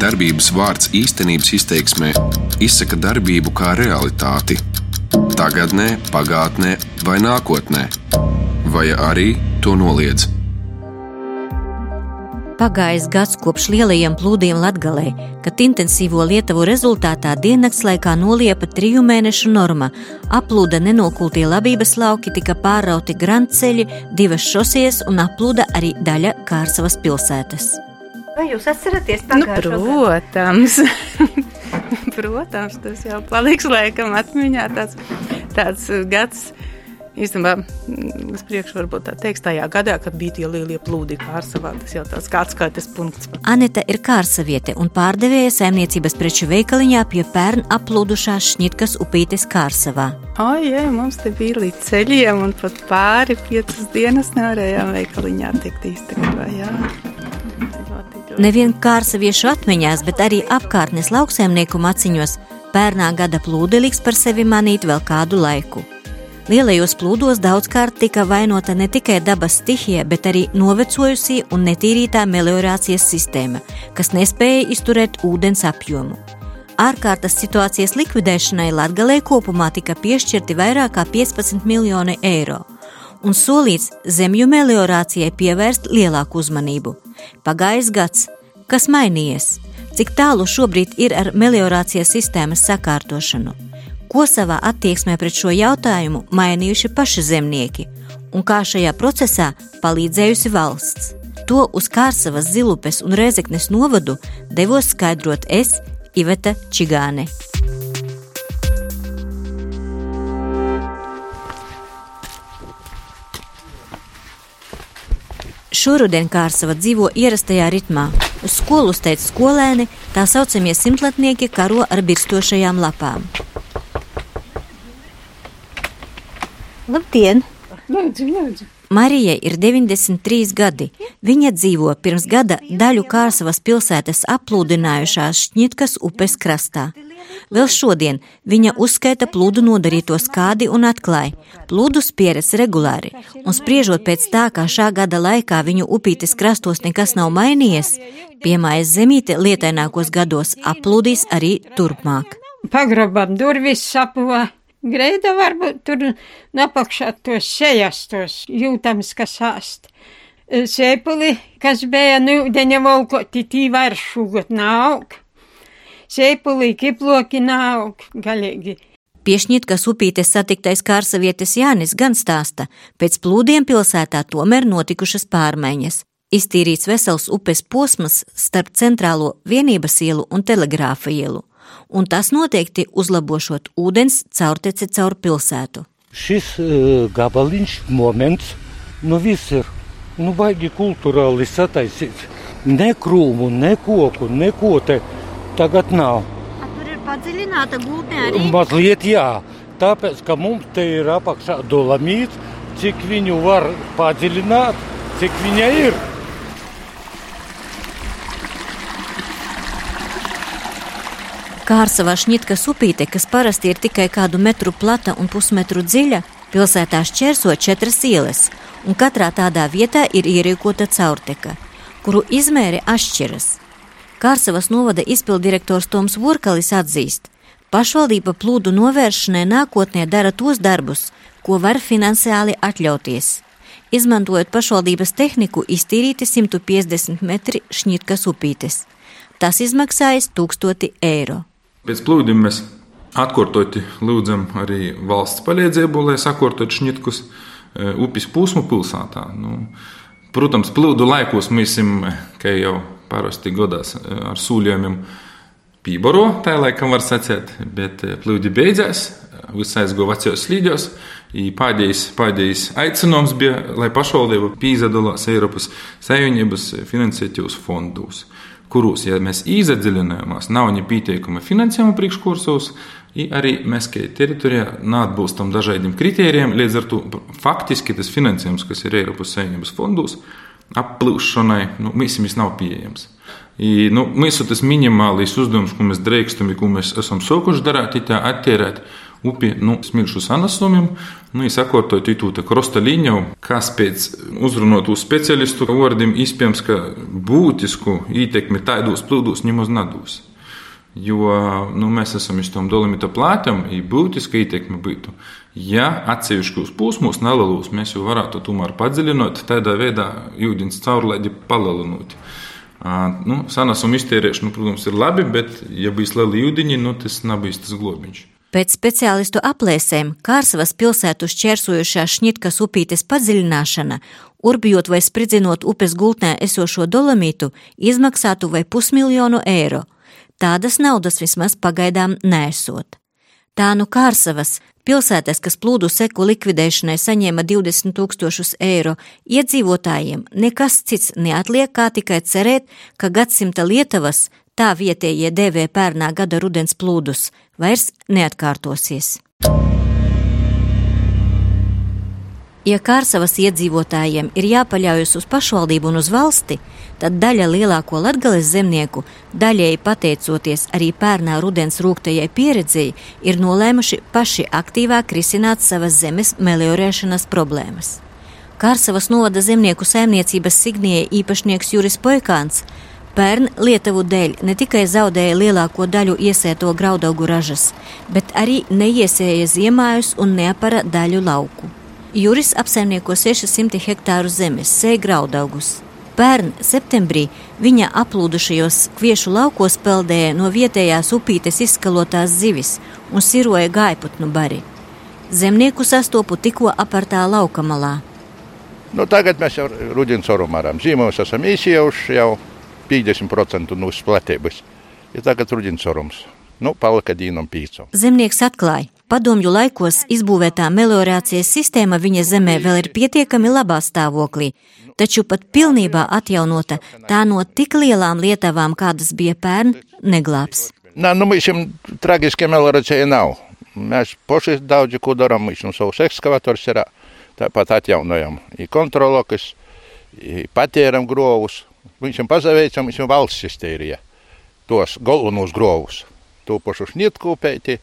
Darbības vārds īstenības izteiksmē izsaka darbību kā realitāti - tagadnē, pagātnē vai nākotnē, vai arī to noliedz. Pagājis gads kopš lielajiem plūdiem Latvijā, kad intensīvo lietuvu rezultātā diennakts laikā noliepa triju mēnešu norma, aplūda nenokultie labības lauki, tika pārrauti grantceļi, divas šosies un aplūda arī daļa Kārsavas pilsētas. Vai jūs atceraties Nu, pagājušo gadu? protams. protams, tas jau paliks laikam atmiņā tāds, tāds gads. Īstenībā, mm, uz priekšu varbūt tā teiks, tajā gadā, kad bija tie lielie plūdi Kārsavā, tas jau tāds kā atskaites punkts. Anita ir kārsaviete un pārdevēja saimniecības preču veikaliņā pie pērn aplūdušās Šņitkas upītes Kārsavā. O, jā, mums te bija līdz ceļiem un pat pāri piecas dienas nevarējām veikaliņā tikt īstenībā, jā. Nevien kārsaviešu atmiņās, bet arī apkārtnes lauksaimnieku maciņos pērnā gada plūdi liks par sevi manīt vēl kādu laiku. Lielajos plūdos daudzkārt tika vainota ne tikai dabas stihija, bet arī novecojusī un netīrītā meliorācijas sistēma, kas nespēja izturēt ūdens apjomu. Ārkārtas situācijas likvidēšanai Latvijai kopumā tika piešķirti vairāk kā 15 miljoni eiro, un solīts zemju meliorācijai pievērst lielāku uzmanību. Pagājis gads, kas mainījies, cik tālu šobrīd ir ar meliorācijas sistēmas sakārtošanu, ko savā attieksmē pret šo jautājumu mainījuši paši zemnieki, un kā šajā procesā palīdzējusi valsts. To uz Kārsavas zilupes un Rezeknes novadu devos skaidrot es, Iveta Čigāne. Šoruden Kārsava dzīvo ierastajā ritmā. Uz skolu steidz skolēni, tā saucamie simtlatnieki karo ar birstošajām lapām. Labdien! Lūdzu, lūdzu. Marijai ir 93 gadi. Viņa dzīvo pirms gada daļu Kārsavas pilsētas aplūdinājušās Šņitkas upes krastā. Vēl šodien viņa uzskaita plūdu nodarīto skādi un atklāja, plūdus pieredz regulāri, un spriežot pēc tā, kā šā gada laikā viņu upītes krastos nekas nav mainījies, piemājas zemīte lietainākos gados aplūdīs arī turpmāk. pagrabam durvis sapuvā. Greida varbūt tur napakšā tos sejas, tos jūtams, kas āst. Sēpuli, kas bija nu ūdeņa volkoti, tī vairs šūgot nav. Sēpuli, kiploki nav, galīgi. Piešņitkas upītes satiktais kārsavietis Jānis gan stāsta, pēc plūdiem pilsētā tomēr notikušas pārmaiņas. Iztīrīts vesels upes posms starp centrālo vienības ielu un telegrāfa ielu, un tas noteikti uzlabošot ūdens caurteci caur pilsētu. Šis uh, gabaliņš, moments, nu viss ir nu, baigi kultūrāli sataisīts. Ne krūmu, ne koku, neko te tagad nav. Tur ir padziļināta gultne Mazliet jā, tāpēc, ka mums te ir apakšā dolomīts, cik viņu var padziļināt, cik viņa ir. Kārsavā Šņitkas upīte, kas parasti ir tikai kādu metru plata un pusmetru dziļa, pilsētā šķērso četras ielas, un katrā tādā vietā ir ierīkota caurteka, kuru izmēri atšķiras. Kārsavas novada izpildirektors Toms Vorkalis atzīst, pašvaldība plūdu novēršanai nākotnē dara tos darbus, ko var finansiāli atļauties. Izmantojot pašvaldības tehniku, iztīrīti 150 metri Šņitkas upītes. Tas izmaksājas 1000 eiro. Pēc plūdiem mēs atkārtoti lūdzam arī valsts palīdzību, lai sakārtotu šņitkus e, upes posmu pilsētā. Nu, protams, plūdu laikos mēs, esam, kā jau parasti godās, e, ar sūļojumiem pībaro, tā laikam var sacīt, bet e, plūdi beidzās, viss aizgāja vecajos slīdļos. I Pēdējais, pēdējais aicinājums bija, lai pašvaldība pīzdalās Eiropas Savienības finansētos fondos, kuros, ja mēs iedziļinājāmies, nav nepietiekama finansējuma priekškursos, arī mēs, kā teritorijā, neatbilstam dažādiem kritērijiem. Līdz ar to faktiski tas finansējums, kas ir Eiropas Savienības fondos, aplūšanai, nu, visam nav pieejams. I, nu, mūsu tas minimālais uzdevums, ko mēs drīkstam, ko mēs esam sākuši darīt, ir attērēt upi nu, smilšu sanasumiem, nu, sakortot itu krosta līniju, kas pēc uzrunotu speciālistu vārdiem izpējams, ka būtisku ietekmi tādos plūdos nemaz nedūs. Jo nu, mēs esam uz tom dolomita plātam, ir būtiska ietekme būtu. Ja atsevišķos posmos nelielos mēs jau varētu tomēr padziļināt, tādā veidā ūdens caurlaidi palielinot. Nu, Sanāsuma iztērēšana, nu, protams, ir labi, bet, ja bijis liela ūdeņi, nu, tas nav bijis tas globiņš. Pēc speciālistu aplēsēm Kārsavas pilsētu šķērsojušā šņitkas upītes padziļināšana, urbjot vai spridzinot upes gultnē esošo dolomītu, izmaksātu vai pusmiljonu eiro. Tādas naudas vismaz pagaidām nesot. Tā nu Kārsavas, pilsētas, kas plūdu seku likvidēšanai saņēma 20 tūkstošus eiro, iedzīvotājiem nekas cits neatliek kā tikai cerēt, ka gadsimta Lietuvas tā vietējie dēvē pērnā gada rudens plūdus, vairs neatkārtosies. Ja Kārsavas iedzīvotājiem ir jāpaļaujas uz pašvaldību un uz valsti, tad daļa lielāko latgales zemnieku, daļēji pateicoties arī pērnā rudens rūktajai pieredzēji, ir nolēmuši paši aktīvāk risināt savas zemes meliorēšanas problēmas. Kārsavas novada zemnieku saimniecības signija īpašnieks Juris Poikāns Pērn Lietuvu dēļ ne tikai zaudēja lielāko daļu iesēto graudaugu ražas, bet arī neiesēja ziemājus un neapara daļu lauku. Juris apsaimnieko 600 hektāru zemes, sēja graudaugus. Pērn septembrī viņa aplūdušajos kviešu laukos peldēja no vietējās upītes izskalotās zivis un siroja gaiputnu bari. Zemnieku sastopu tikko apartā lauka malā. Nu, tagad mēs jau rudens orumāram zīmos esam īsiejuši jau 50% no platības. Ir tagad rudens orums. Nu, palika dīnam pīcam. Zemnieks atklāja, padomju laikos izbūvētā meliorācijas sistēma viņa zemē vēl ir pietiekami labā stāvoklī, taču pat pilnībā atjaunota tā no tik lielām lietavām, kādas bija pērn, neglābs. Nā, nu, mēs šim tragiskiem meliorācijai nav. Mēs paši daudz ko darām, mēs mums savus ekskavators ir tāpat atjaunojam. Ir kontrolokas, patēram grovus, Viņam pazaveicam, viņam valsts iztērīja tos galvenos grovus, to pašu šnietkūpēti.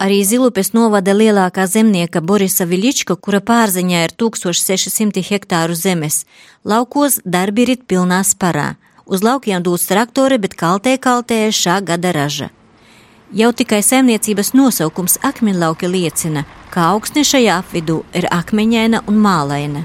Arī Zilupes novada lielākā zemnieka Borisa Viļička, kura pārziņā ir 1600 hektāru zemes. Laukos darbi ir pilnā sparā. Uz laukiem dūts traktori, bet kaltē kaltē šā gada raža. Jau tikai saimniecības nosaukums akmeņlauki liecina, ka augsne šajā apvidū ir akmeņaina un mālaina.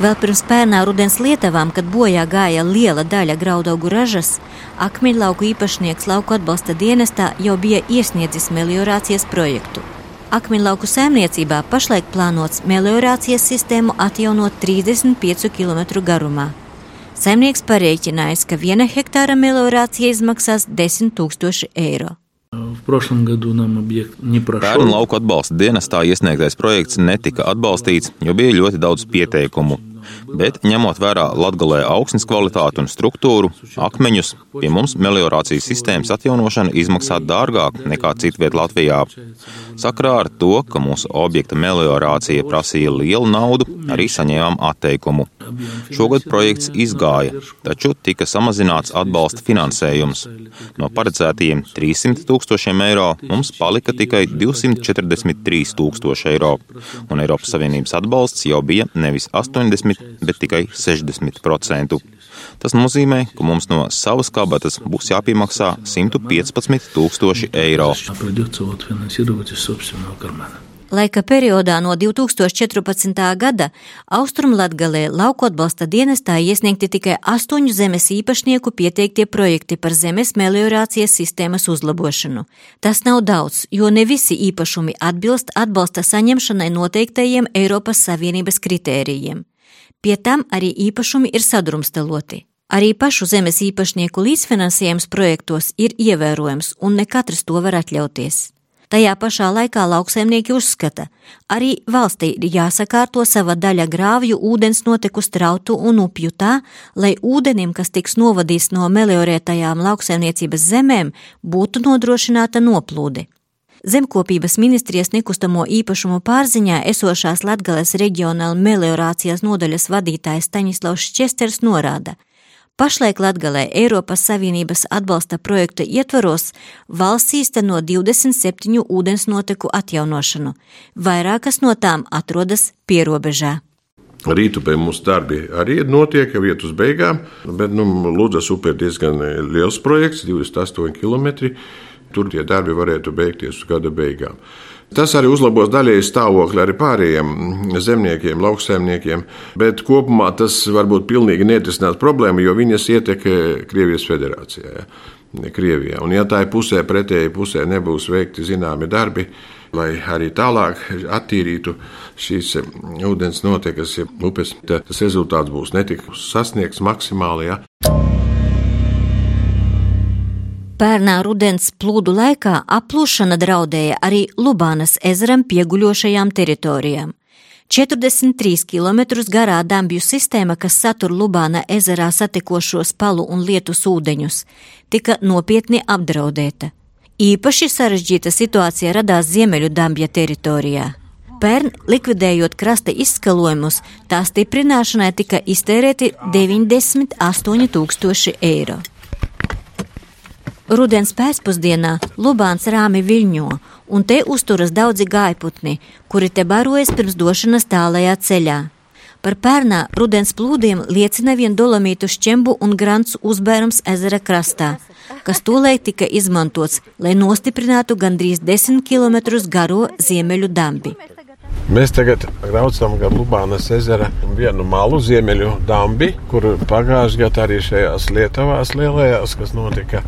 Vēl pirms pērnā rudens lietavām, kad bojā gāja liela daļa graudaugu ražas, akmeņlauku īpašnieks lauku atbalsta dienestā jau bija iesniedzis meliorācijas projektu. Akmeņlauku saimniecībā pašlaik plānots meliorācijas sistēmu atjaunot 35 km garumā. Saimnieks pareiķinājis, ka viena hektāra meliorācija izmaksās 10 000 eiro. В прошлом году нам объект не прошел. Pērn lauku atbalsta dienestā iesniegtais projekts netika atbalstīts, jo bija ļoti daudz pieteikumu bet ņemot vērā latgalē augsnes kvalitāti un struktūru, akmeņus, pie mums meliorācijas sistēmas atjaunošana izmaksā dārgāk nekā citviet Latvijā. Sakrā ar to, ka mūsu objekta meliorācija prasīja lielu naudu, arī saņēmām atteikumu. Šogad projekts izgāja, taču tika samazināts atbalsta finansējums. No paredzētajiem 300 tūkstošiem eiro mums palika tikai 243 tūkstoši eiro, un Eiropas Savienības atbalsts jau bija nevis 80, bet tikai 60%. Tas nozīmē, ka mums no savas kabatas būs jāpiemaksā 115 tūkstoši eiro. Laika periodā no 2014. gada Austrumlatgalē lauku atbalsta dienestā iesniegti tikai astoņu zemes īpašnieku pieteiktie projekti par zemes meliorācijas sistēmas uzlabošanu. Tas nav daudz, jo ne visi īpašumi atbilst atbalsta saņemšanai noteiktajiem Eiropas Savienības kritērijiem. Pie tam arī īpašumi ir sadrumstaloti. Arī pašu zemes īpašnieku līdzfinansējums projektos ir ievērojams, un ne katrs to var atļauties. Tajā pašā laikā lauksaimnieki uzskata, arī valstī ir jāsakārto sava daļa grāvju ūdens noteku strautu un upju tā, lai ūdenim, kas tiks novadīts no meliorētajām lauksaimniecības zemēm, būtu nodrošināta noplūde. Zemkopības ministrijas nekustamo īpašumu pārziņā esošās Latgales reģionāla meliorācijas nodaļas vadītājs Staņislavs Česters norāda, Pašlaik Latgalē Eiropas Savienības atbalsta projekta ietvaros valsts īsteno 27 ūdensnoteku atjaunošanu. Vairākas no tām atrodas pierobežā. Rītupē mūsu darbi arī notiek, jau iet uz beigām, bet nu, Lūdzas upē diezgan liels projekts, 28 km. Tur tie darbi varētu beigties gada beigām. Tas arī uzlabos daļēji stāvokli arī pārējiem zemniekiem, lauksaimniekiem, bet kopumā tas var būt pilnīgi neatrisināt problēma, jo viņas ietekmē Krievijas federācijā. Ja? Krievijā. Un, ja tā ir pusē, pretēji pusē nebūs veikti zināmi darbi, lai arī tālāk attīrītu šīs ūdens notekas, ja upes, tad tas rezultāts būs netik sasniegts maksimāli. Ja? Pērnā rudens plūdu laikā aplūšana draudēja arī Lubānas ezeram pieguļošajām teritorijām. 43 km garā dambju sistēma, kas satur Lubāna ezerā satikošos palu un lietus ūdeņus, tika nopietni apdraudēta. Īpaši sarežģīta situācija radās Ziemeļu dambja teritorijā. Pērn, likvidējot krasta izskalojumus, tā stiprināšanai tika iztērēti 98 tūkstoši eiro. Rudens pēcpusdienā Lubāns rāmi viļņo, un te uzturas daudzi gaiputni, kuri te barojas pirms došanas tālajā ceļā. Par pērnā rudens plūdiem liecina vien dolomītu šķembu un grants uzbērums ezera krastā, kas tūlēļ tika izmantots, lai nostiprinātu gandrīz 10 km garo ziemeļu dambi. Mēs tagad braucam gar Lubānas ezera vienu malu ziemeļu dambi, kur pagājušajā gadā arī šajās Lietuvās lielajās, kas notika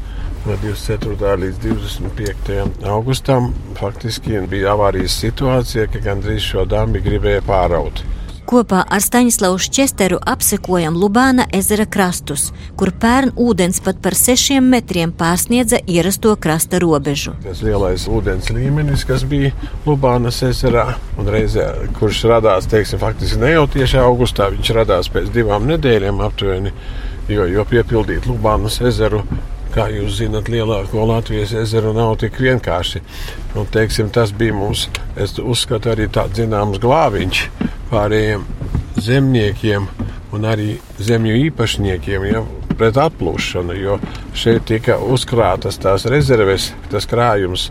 no 24. līdz 25. augustam faktiski bija avārijas situācija, ka gandrīz šo dambi gribēja pāraut. Kopā ar Staņslavu Česteru apsekojam Lubāna ezera krastus, kur pērn ūdens pat par sešiem metriem pārsniedza ierasto krasta robežu. Tas lielais ūdens līmenis, kas bija Lubānas ezerā, un reizē, kurš radās, teiksim, faktiski ne jau tieši augustā, viņš radās pēc divām nedēļām aptuveni, jo, jo piepildīt Lubānas ezeru kā jūs zinat, lielāko Latvijas ezeru nav tik vienkārši. Un, teiksim, tas bija mums, es uzskatu, arī tāds zināms glābiņš pārējiem zemniekiem un arī zemju īpašniekiem. Ja, Pret atplūšanu, jo šeit tika uzkrātas tās rezerves, tas krājums,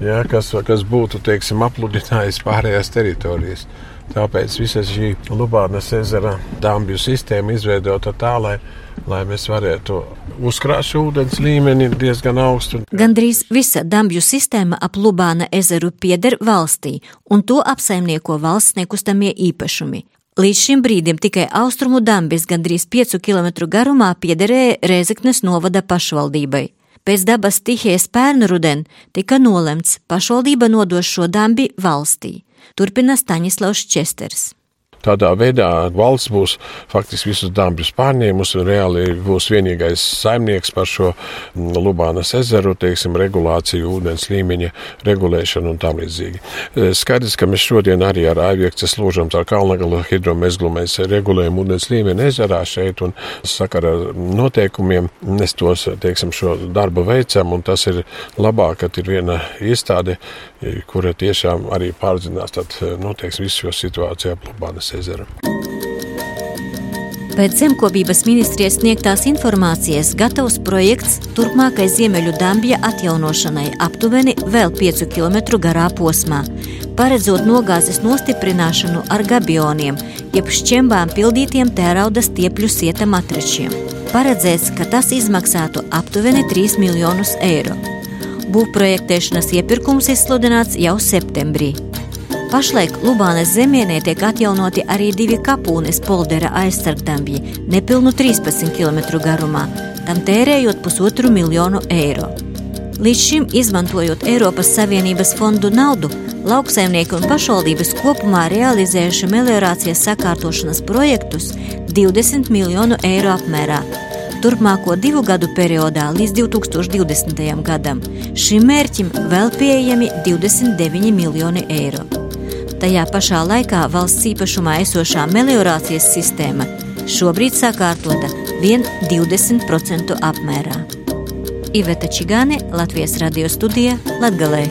ja, kas, kas būtu teiksim, apludinājis pārējās teritorijas. Tāpēc visa šī Lubānas ezera dambju sistēma izveidota tā, lai lai mēs varētu uzkrāt ūdens līmeni diezgan augstu. Gandrīz visa dambju sistēma ap Lubāna ezeru pieder valstī, un to apsaimnieko valsts nekustamie īpašumi. Līdz šim brīdim tikai austrumu dambis gandrīz 5 km garumā piederēja Rēzeknes novada pašvaldībai. Pēc dabas stihijas pērnu ruden tika nolemts pašvaldība nodos šo dambi valstī. turpina Stanislaus Česters. Tādā veidā valsts būs faktiski visus dambļus pārņēmusi un reāli būs vienīgais saimnieks par šo mm, Lubānas ezeru, teiksim, regulāciju, ūdens līmeņa regulēšanu un tam līdzīgi. E, skaidrs, ka mēs šodien arī ar Aiviekces lūžam ar Kalnagalu hidromezglu mēs regulējam ūdens līmeni ezerā šeit un sakara ar noteikumiem mēs tos, teiksim, šo darbu veicam un tas ir labāk, ka ir viena iestāde, kura tiešām arī pārzinās, tad noteikti visu šo situāciju ap Lubānas ezeru. Pēc zemkopības ministrijas sniegtās informācijas gatavs projekts turpmākai Ziemeļu dambja atjaunošanai aptuveni vēl 5 km garā posmā, paredzot nogāzes nostiprināšanu ar gabioniem, jeb šķembām pildītiem tērauda stiepļu sieta matračiem. Paredzēts, ka tas izmaksātu aptuveni 3 miljonus eiro. Būvprojektēšanas iepirkums izsludināts jau septembrī. Pašlaik Lubānas zemienē tiek atjaunoti arī divi kapūnes poldera aizsargdambji, nepilnu 13 km garumā, tam tērējot pusotru miljonu eiro. Līdz šim, izmantojot Eiropas Savienības fondu naudu, lauksaimnieki un pašvaldības kopumā realizējuši meliorācijas sakārtošanas projektus 20 miljonu eiro apmērā. Turpmāko divu gadu periodā līdz 2020. gadam šim mērķim vēl pieejami 29 miljoni eiro. Tajā pašā laikā valsts īpašumā esošā meliorācijas sistēma šobrīd sakārtota vien 20% apmērā. Iveta Čigāne, Latvijas radio studija Latgalē.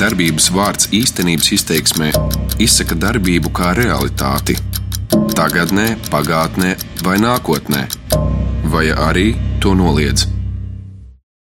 Darbības vārds īstenības izteiksmē izsaka darbību kā realitāti tagadnē, pagātnē vai nākotnē, vai arī to noliedz.